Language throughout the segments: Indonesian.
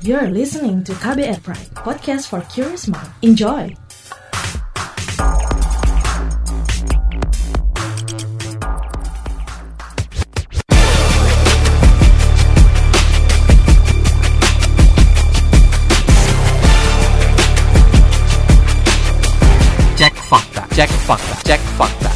You're listening to KBR Pride, podcast for curious mind. Enjoy! Cek fakta, cek fakta, cek fakta.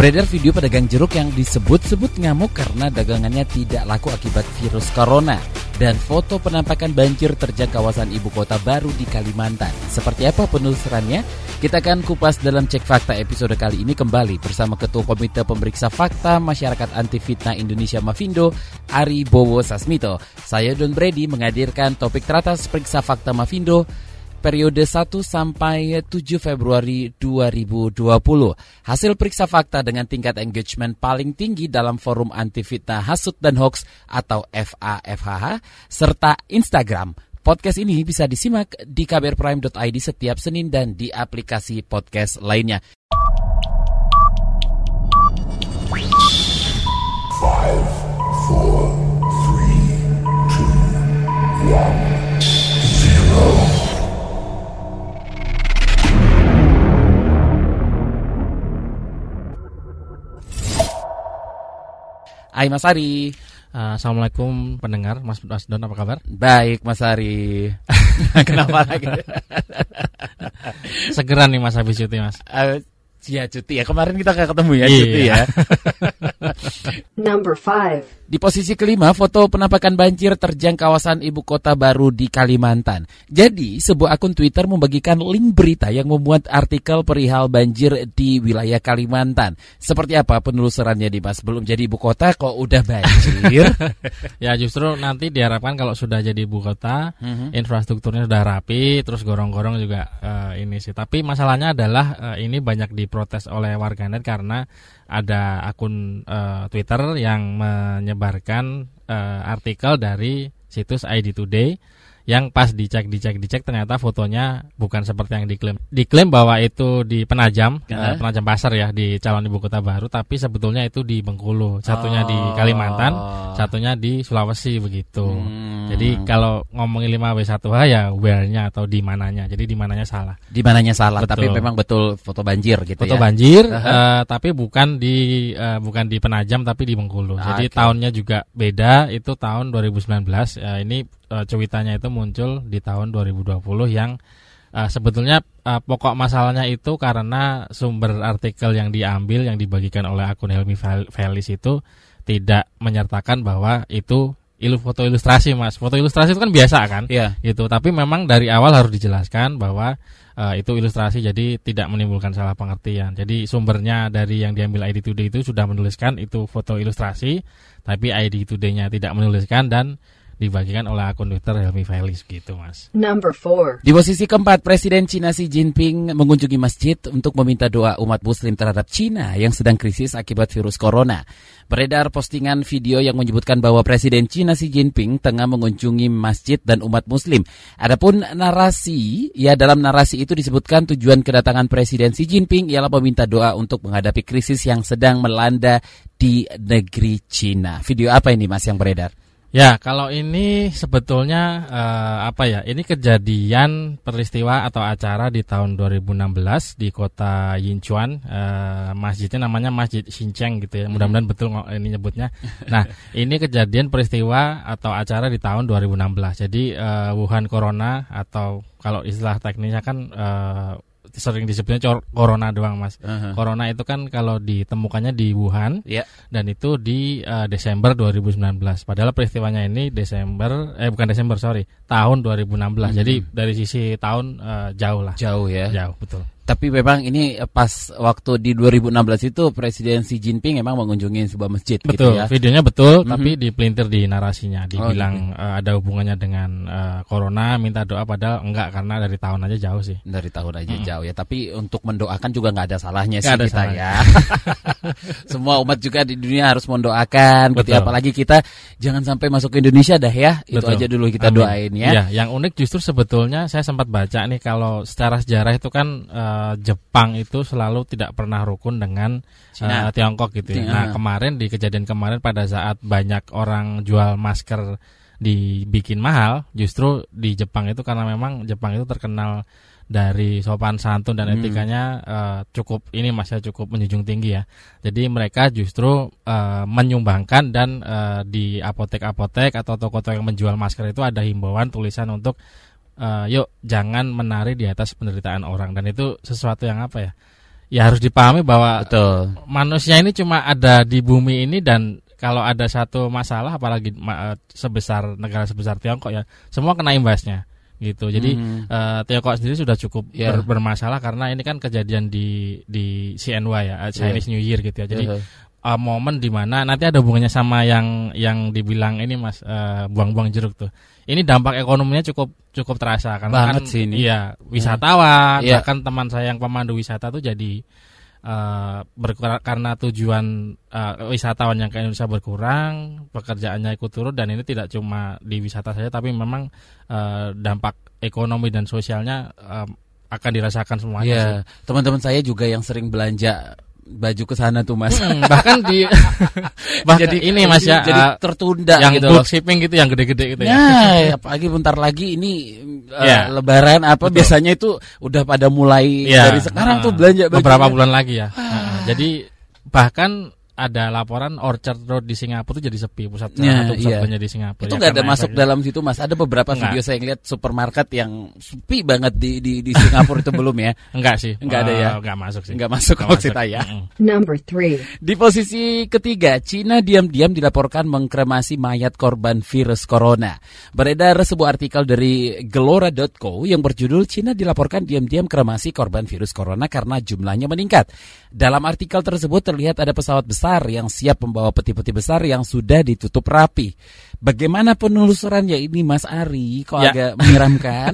Beredar video pedagang jeruk yang disebut-sebut ngamuk karena dagangannya tidak laku akibat virus corona dan foto penampakan banjir terjang kawasan ibu kota baru di Kalimantan. Seperti apa penelusurannya? Kita akan kupas dalam cek fakta episode kali ini kembali bersama Ketua Komite Pemeriksa Fakta Masyarakat Anti Fitnah Indonesia Mafindo, Ari Bowo Sasmito. Saya Don Brady menghadirkan topik teratas periksa fakta Mafindo periode 1 sampai 7 Februari 2020. Hasil periksa fakta dengan tingkat engagement paling tinggi dalam forum anti fitnah hasut dan hoax atau FAFHH serta Instagram. Podcast ini bisa disimak di kbrprime.id setiap Senin dan di aplikasi podcast lainnya. Five, four, three, two, one, Mas Ari. Uh, Assalamualaikum pendengar, Mas Mas Don apa kabar? Baik Mas Ari. Kenapa lagi? Segera nih Mas habis cuti Mas. Eh, Ya cuti ya kemarin kita nggak ketemu ya Iya. cuti ya. Number 5. Di posisi kelima, foto penampakan banjir terjang kawasan ibu kota baru di Kalimantan. Jadi, sebuah akun Twitter membagikan link berita yang memuat artikel perihal banjir di wilayah Kalimantan. Seperti apa penelusurannya di Mas? Belum jadi ibu kota kok udah banjir? ya justru nanti diharapkan kalau sudah jadi ibu kota, Mhm. infrastrukturnya sudah rapi, terus gorong-gorong juga eh, ini sih. Tapi masalahnya adalah eh, ini banyak diprotes oleh warganet karena ada akun eh, Twitter yang menyebarkan eh, artikel dari situs ID Today yang pas dicek dicek dicek ternyata fotonya bukan seperti yang diklaim diklaim bahwa itu di Penajam eh, Penajam Pasar ya di calon ibu kota baru tapi sebetulnya itu di Bengkulu satunya di Oh. Kalimantan satunya di Sulawesi begitu Hmm. jadi kalau ngomongin 5W1H ya where-nya atau di mananya jadi di mananya salah Di mananya salah, Betul. tapi memang betul foto banjir gitu foto ya. banjir Aha. eh, tapi bukan di eh, bukan di Penajam tapi di Bengkulu Ah, jadi tahunnya juga beda itu tahun 2019 Eh, ini eh, cuitannya itu muncul di tahun 2020 yang eh, sebetulnya eh, pokok masalahnya itu karena sumber artikel yang diambil yang dibagikan oleh akun Helmi Velis itu tidak menyertakan bahwa itu ilu foto ilustrasi mas. Foto ilustrasi itu kan biasa kan? Iya. gitu. Tapi memang dari awal harus dijelaskan bahwa eh, itu ilustrasi jadi tidak menimbulkan salah pengertian. Jadi sumbernya dari yang diambil ID Today itu sudah menuliskan itu foto ilustrasi tapi ID Today-nya tidak menuliskan dan dibagikan oleh akun Twitter Helmi Velis gitu mas Number 4. Di posisi keempat, Presiden Cina Xi Jinping mengunjungi masjid untuk meminta doa umat muslim terhadap Cina yang sedang krisis akibat virus corona. Beredar postingan video yang menyebutkan bahwa Presiden Cina Xi Jinping tengah mengunjungi masjid dan umat muslim. Adapun narasi, ya dalam narasi itu disebutkan tujuan kedatangan Presiden Xi Jinping ialah meminta doa untuk menghadapi krisis yang sedang melanda di negeri Cina. Video apa ini Mas yang beredar? Ya, kalau ini sebetulnya eh, apa ya? Ini kejadian peristiwa atau acara di tahun 2016 di kota Yinchuan. Eh, masjidnya namanya Masjid Xinjiang gitu ya. Mudah-mudahan betul ngo- ini nyebutnya. Nah, ini kejadian peristiwa atau acara di tahun 2016. Jadi eh, Wuhan Corona atau kalau istilah teknisnya kan eh, sering disebutnya cor- corona doang, Mas. Corona itu kan kalau ditemukannya di Wuhan Ya. dan itu di eh, Desember 2019. Padahal peristiwanya ini Desember eh bukan Desember sorry tahun 2016. Jadi dari sisi tahun eh, jauh lah. Jauh ya. Jauh betul. Tapi memang ini pas waktu di 2016 itu Presiden Xi Jinping memang mengunjungi sebuah masjid gitu Betul. ya. Videonya betul Mhm. tapi dipelintir di narasinya. Oh, Dibilang eh, ada hubungannya dengan eh, corona minta doa padahal enggak karena dari tahun aja jauh sih. Dari tahun aja Mm. jauh ya. Tapi untuk mendoakan juga nggak ada salahnya Nggak sih ada kita salahnya. ya. Semua umat juga di dunia harus mendoakan. Gitu. Betul. Apalagi kita jangan sampai masuk ke Indonesia dah ya. Itu Betul. aja dulu kita Amin. doain ya. Iya, yang unik justru sebetulnya saya sempat baca nih kalau secara sejarah itu kan Jepang itu selalu tidak pernah rukun dengan Cina. eh, Tiongkok gitu ya. Nah, kemarin di kejadian kemarin pada saat banyak orang jual masker dibikin mahal, justru di Jepang itu karena memang Jepang itu terkenal dari sopan santun dan Hmm. etikanya eh, cukup ini masih cukup menjunjung tinggi ya. Jadi mereka justru eh, menyumbangkan dan eh, di apotek-apotek atau toko-toko yang menjual masker itu ada himbauan tulisan untuk eh, yuk jangan menari di atas penderitaan orang dan itu sesuatu yang apa ya? Ya harus dipahami bahwa Betul. manusia ini cuma ada di bumi ini dan kalau ada satu masalah apalagi eh, sebesar negara sebesar Tiongkok ya semua kena imbasnya gitu jadi Hmm. eh, Tiongkok sendiri sudah cukup Ya. ber- bermasalah karena ini kan kejadian di di CNY ya Chinese New Year gitu ya jadi Iya. Eh, momen di mana nanti ada hubungannya sama yang yang dibilang ini mas eh, buang-buang jeruk tuh ini dampak ekonominya cukup cukup terasa karena Banget kan sih ini. iya wisatawan Iya. bahkan teman saya yang pemandu wisata tuh jadi eh, berkurang karena tujuan eh, wisatawan yang ke Indonesia berkurang pekerjaannya ikut turun dan ini tidak cuma di wisata saja tapi memang eh, dampak ekonomi dan sosialnya eh, akan dirasakan semuanya Iya, sih. teman-teman saya juga yang sering belanja baju ke sana tuh Mas. Hmm, bahkan di bahkan ini mas ya jadi eh, tertunda yang gitu loh. shipping gitu yang gede-gede gitu ya. Ya, apalagi bentar lagi ini uh, Ya. lebaran apa Betul. biasanya itu udah pada mulai Iya. dari sekarang Ah, tuh belanja bajunya. beberapa bulan lagi ya. Heeh. Jadi bahkan ada laporan Orchard Road di Singapura itu jadi sepi pusat Ya, untuk pusat iya. belanja di Singapura. Itu Ya, nggak ada karena masuk efek- dalam situ Mas. Ada beberapa Nggak. video saya lihat supermarket yang sepi banget di di, di Singapura itu belum ya. Enggak sih. Nggak ada ya? Enggak masuk sih. Nggak masuk maksud saya. Mm-mm. Number three. Di posisi ketiga, Cina diam-diam dilaporkan mengkremasi mayat korban virus corona. Beredar sebuah artikel dari gelora.co yang berjudul Cina dilaporkan diam-diam kremasi korban virus corona karena jumlahnya meningkat. Dalam artikel tersebut terlihat ada pesawat besar yang siap membawa peti-peti besar yang sudah ditutup rapi. Bagaimana penelusurannya ini Mas Ari? Kok Ya. agak menyeramkan?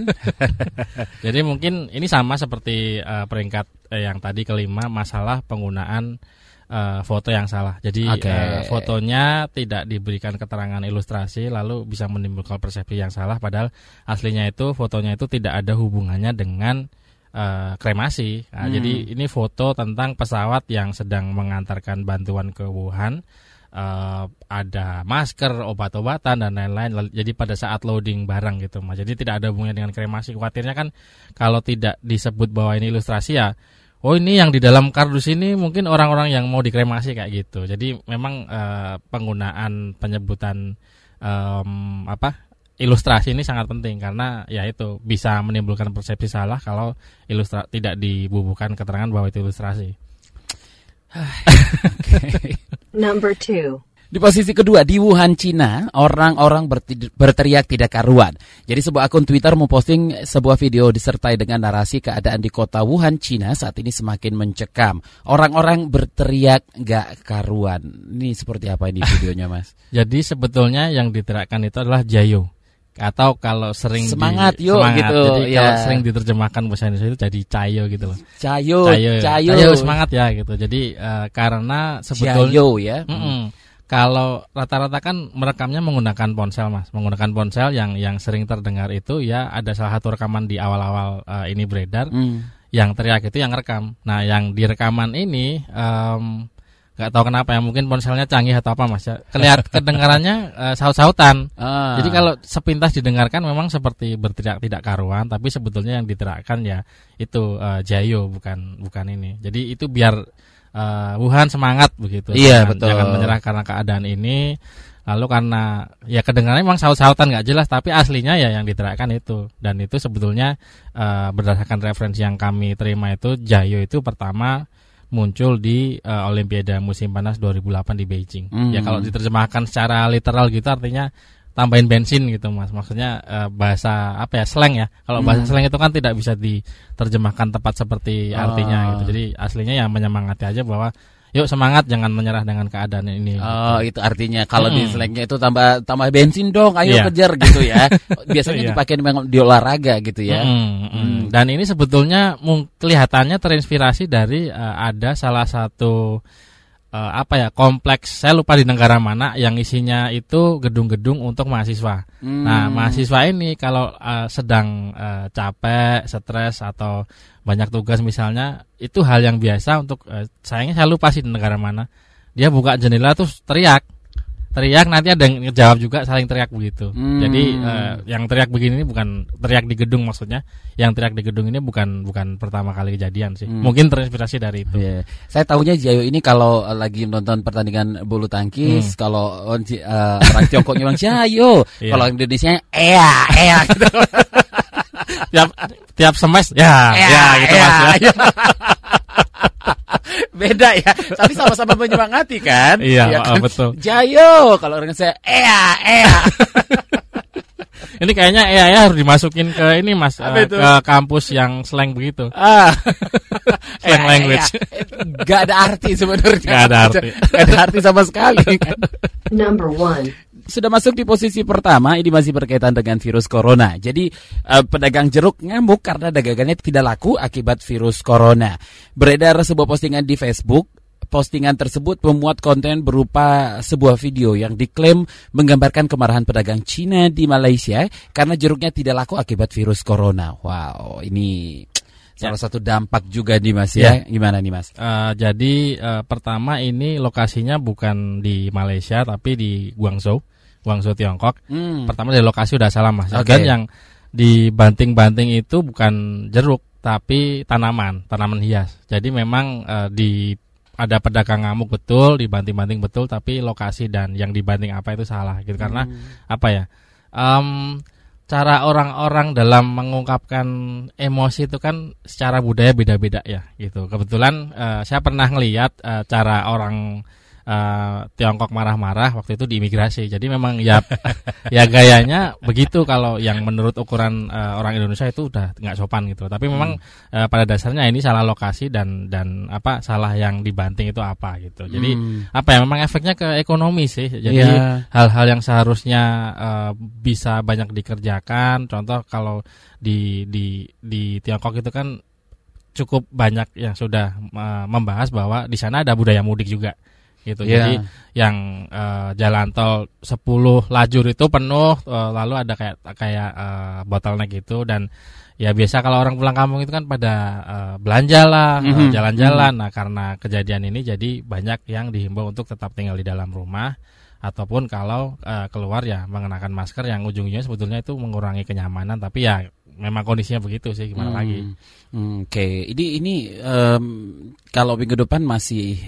Jadi mungkin ini sama seperti eh, peringkat eh, yang tadi kelima masalah penggunaan eh, foto yang salah. Jadi Oke. eh, fotonya tidak diberikan keterangan ilustrasi lalu bisa menimbulkan persepsi yang salah padahal aslinya itu fotonya itu tidak ada hubungannya dengan eh, kremasi. Nah, Hmm. Jadi ini foto tentang pesawat yang sedang mengantarkan bantuan ke Wuhan. eh, ada masker, obat-obatan dan lain-lain. Jadi pada saat loading barang gitu, mas. Jadi tidak ada hubungannya dengan kremasi. Khawatirnya kan kalau tidak disebut bahwa ini ilustrasi ya, oh ini yang di dalam kardus ini mungkin orang-orang yang mau dikremasi kayak gitu. Jadi memang eh, penggunaan penyebutan em, apa ilustrasi ini sangat penting karena ya itu bisa menimbulkan persepsi salah kalau ilustra tidak dibubuhkan keterangan bahwa itu ilustrasi. Number two. Di posisi kedua di Wuhan, Cina, orang-orang berteriak tidak karuan. Jadi sebuah akun Twitter memposting sebuah video disertai dengan narasi keadaan di kota Wuhan, Cina saat ini semakin mencekam. Orang-orang berteriak nggak karuan. Ini seperti apa ini videonya, Mas? Jadi sebetulnya yang diteriakkan itu adalah jayo atau kalau sering di- Semangat, yuk, semangat. gitu, Jadi ya. kalau sering diterjemahkan bahasa Indonesia itu jadi cayo gitu loh. Cayo, Cayo, cayo, cayo semangat ya gitu. Jadi eh, karena sebetulnya Cayo ya. Mm-mm. Kalau rata-rata kan merekamnya menggunakan ponsel mas, menggunakan ponsel yang yang sering terdengar itu ya ada salah satu rekaman di awal-awal eh, ini beredar Hmm. yang teriak itu yang rekam. Nah yang di rekaman ini em, nggak tahu kenapa ya mungkin ponselnya canggih atau apa mas ya. Kelihat kedengarannya eh, saut-sautan. Ah. Jadi kalau sepintas didengarkan memang seperti berteriak tidak karuan, tapi sebetulnya yang diteriakkan ya itu eh, jayo bukan bukan ini. Jadi itu biar eh, Wuhan semangat begitu. Iya, Jangan- betul. Jangan menyerah karena keadaan ini. Lalu karena ya kedengarannya memang saut-sautan nggak jelas, tapi aslinya ya yang diteriakkan itu. Dan itu sebetulnya eh, berdasarkan referensi yang kami terima itu jayo itu pertama muncul di eh, Olimpiade musim panas 2008 di Beijing. Hmm. Ya kalau diterjemahkan secara literal gitu artinya tambahin bensin gitu mas. Maksudnya eh, bahasa apa ya slang ya. Kalau bahasa Hmm. slang itu kan tidak bisa diterjemahkan tepat seperti artinya Ah. gitu. Jadi aslinya ya menyemangati aja bahwa yuk semangat jangan menyerah dengan keadaan ini. Oh, itu artinya kalau di Mm. slangnya itu tambah tambah bensin dong, ayo Iya. kejar gitu ya. Biasanya Iya. dipakai memang di olahraga gitu ya. Mm, mm. Hmm. Dan ini sebetulnya kelihatannya terinspirasi dari eh, ada salah satu eh, apa ya kompleks saya lupa di negara mana yang isinya itu gedung-gedung untuk mahasiswa. Hmm. Nah mahasiswa ini kalau eh, sedang eh, capek, stres atau banyak tugas misalnya itu hal yang biasa untuk eh, sayangnya saya lupa sih di negara mana dia buka jendela terus teriak teriak nanti ada yang ngejawab juga saling teriak begitu. Hmm. Jadi eh, yang teriak begini ini bukan teriak di gedung maksudnya. Yang teriak di gedung ini bukan bukan pertama kali kejadian sih. Hmm. Mungkin terinspirasi dari itu. Iya. Saya tahunya Jayo ini kalau eh, lagi nonton pertandingan bulu tangkis, Hmm. kalau eh, orang Tiongkoknya bilang Jayo, Iya. kalau Indonesia ea ea gitu. tiap tiap smash ya ya gitu Mas ya. Beda ya, tapi sama-sama menyemangati kan? Iya, kan? oh, betul. Jayo, kalau orang saya ea ea. Ini kayaknya ya ya harus dimasukin ke ini Mas itu? ke kampus yang slang begitu. ah. Slang Ea, language. ea. Gak ada arti sebenarnya. Gak ada arti. Gak ada arti sama sekali. kan? Number one. Sudah masuk di posisi pertama ini masih berkaitan dengan virus corona. Jadi eh, pedagang jeruk ngamuk karena dagangannya tidak laku akibat virus corona. Beredar sebuah postingan di Facebook. Postingan tersebut memuat konten berupa sebuah video yang diklaim menggambarkan kemarahan pedagang Cina di Malaysia karena jeruknya tidak laku akibat virus corona. Wow, ini salah satu dampak juga nih Mas ya. Gimana nih Mas? Eh, jadi eh, pertama ini lokasinya bukan di Malaysia tapi di Guangzhou, Guangzhou Tiongkok. Hmm. Pertama dari lokasi udah salah Mas. Oke. Dan yang dibanting-banting itu bukan jeruk tapi tanaman, tanaman hias. Jadi memang eh, di ada pedagang ngamuk betul, dibanting-banting betul, tapi lokasi dan yang dibanting apa itu salah gitu karena apa ya? em, cara orang-orang dalam mengungkapkan emosi itu kan secara budaya beda-beda ya gitu. Kebetulan eh, saya pernah ngelihat eh, cara orang eh, Tiongkok marah-marah waktu itu di imigrasi. Jadi memang ya ya gayanya begitu kalau yang menurut ukuran eh, orang Indonesia itu udah nggak sopan gitu. Tapi memang eh, pada dasarnya ini salah lokasi dan dan apa salah yang dibanting itu apa gitu. Jadi Hmm. apa ya memang efeknya ke ekonomi sih. Jadi Iya. hal-hal yang seharusnya eh, bisa banyak dikerjakan. Contoh kalau di di di Tiongkok itu kan cukup banyak yang sudah eh, membahas bahwa di sana ada budaya mudik juga gitu. Iya. Jadi yang eh, jalan tol 10 lajur itu penuh eh, lalu ada kayak kayak eh, bottleneck gitu dan ya biasa kalau orang pulang kampung itu kan pada eh, belanja lah, Mhm. jalan-jalan. Nah, karena kejadian ini jadi banyak yang dihimbau untuk tetap tinggal di dalam rumah ataupun kalau eh, keluar ya mengenakan masker yang ujungnya sebetulnya itu mengurangi kenyamanan tapi ya memang kondisinya begitu sih gimana Hmm. lagi. Hmm, Oke, ini ini em, kalau minggu depan masih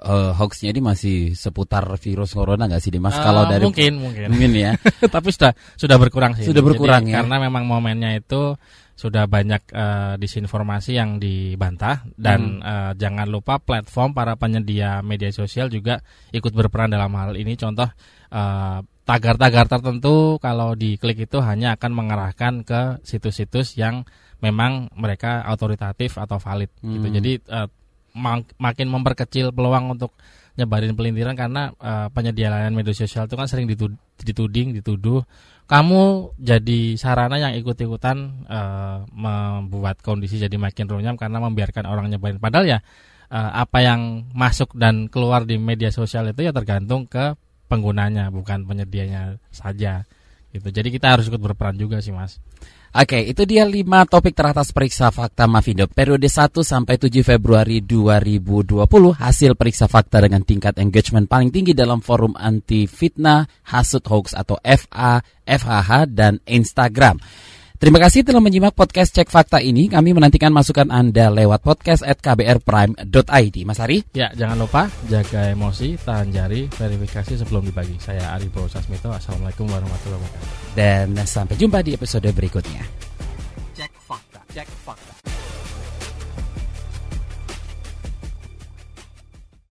eh, hoaxnya ini masih seputar virus corona nggak sih, Dimas? Eh, kalau dari mungkin mungkin. mungkin ya. tapi sudah sudah berkurang sih. Sudah berkurang, Jadi, ya? Karena memang momennya itu sudah banyak eh, disinformasi yang dibantah dan Hmm. eh, jangan lupa platform para penyedia media sosial juga ikut berperan dalam hal ini. Contoh eh, tagar-tagar tertentu kalau diklik itu hanya akan mengarahkan ke situs-situs yang memang mereka autoritatif atau valid gitu. Hmm. Jadi eh, mak- makin memperkecil peluang untuk nyebarin pelintiran karena eh, penyedia layanan media sosial itu kan sering ditud- dituding, dituduh kamu jadi sarana yang ikut-ikutan eh, membuat kondisi jadi makin runyam karena membiarkan orang nyebarin. Padahal ya eh, apa yang masuk dan keluar di media sosial itu ya tergantung ke penggunanya bukan penyedianya saja. Gitu. Jadi kita harus ikut berperan juga sih mas. Oke, itu dia lima topik teratas periksa fakta Mavindo periode 1 sampai 7 Februari 2020 hasil periksa fakta dengan tingkat engagement paling tinggi dalam forum anti fitnah, hasut hoax atau FA, FHH dan Instagram. Terima kasih telah menyimak podcast Cek Fakta ini. Kami menantikan masukan Anda lewat podcast at kbrprime.id. Mas Ari? Ya jangan lupa jaga emosi, tahan jari, verifikasi sebelum dibagi. Saya Ari Bowo Sasmito. Assalamualaikum warahmatullahi wabarakatuh. Dan sampai jumpa di episode berikutnya. Cek fakta. Cek fakta.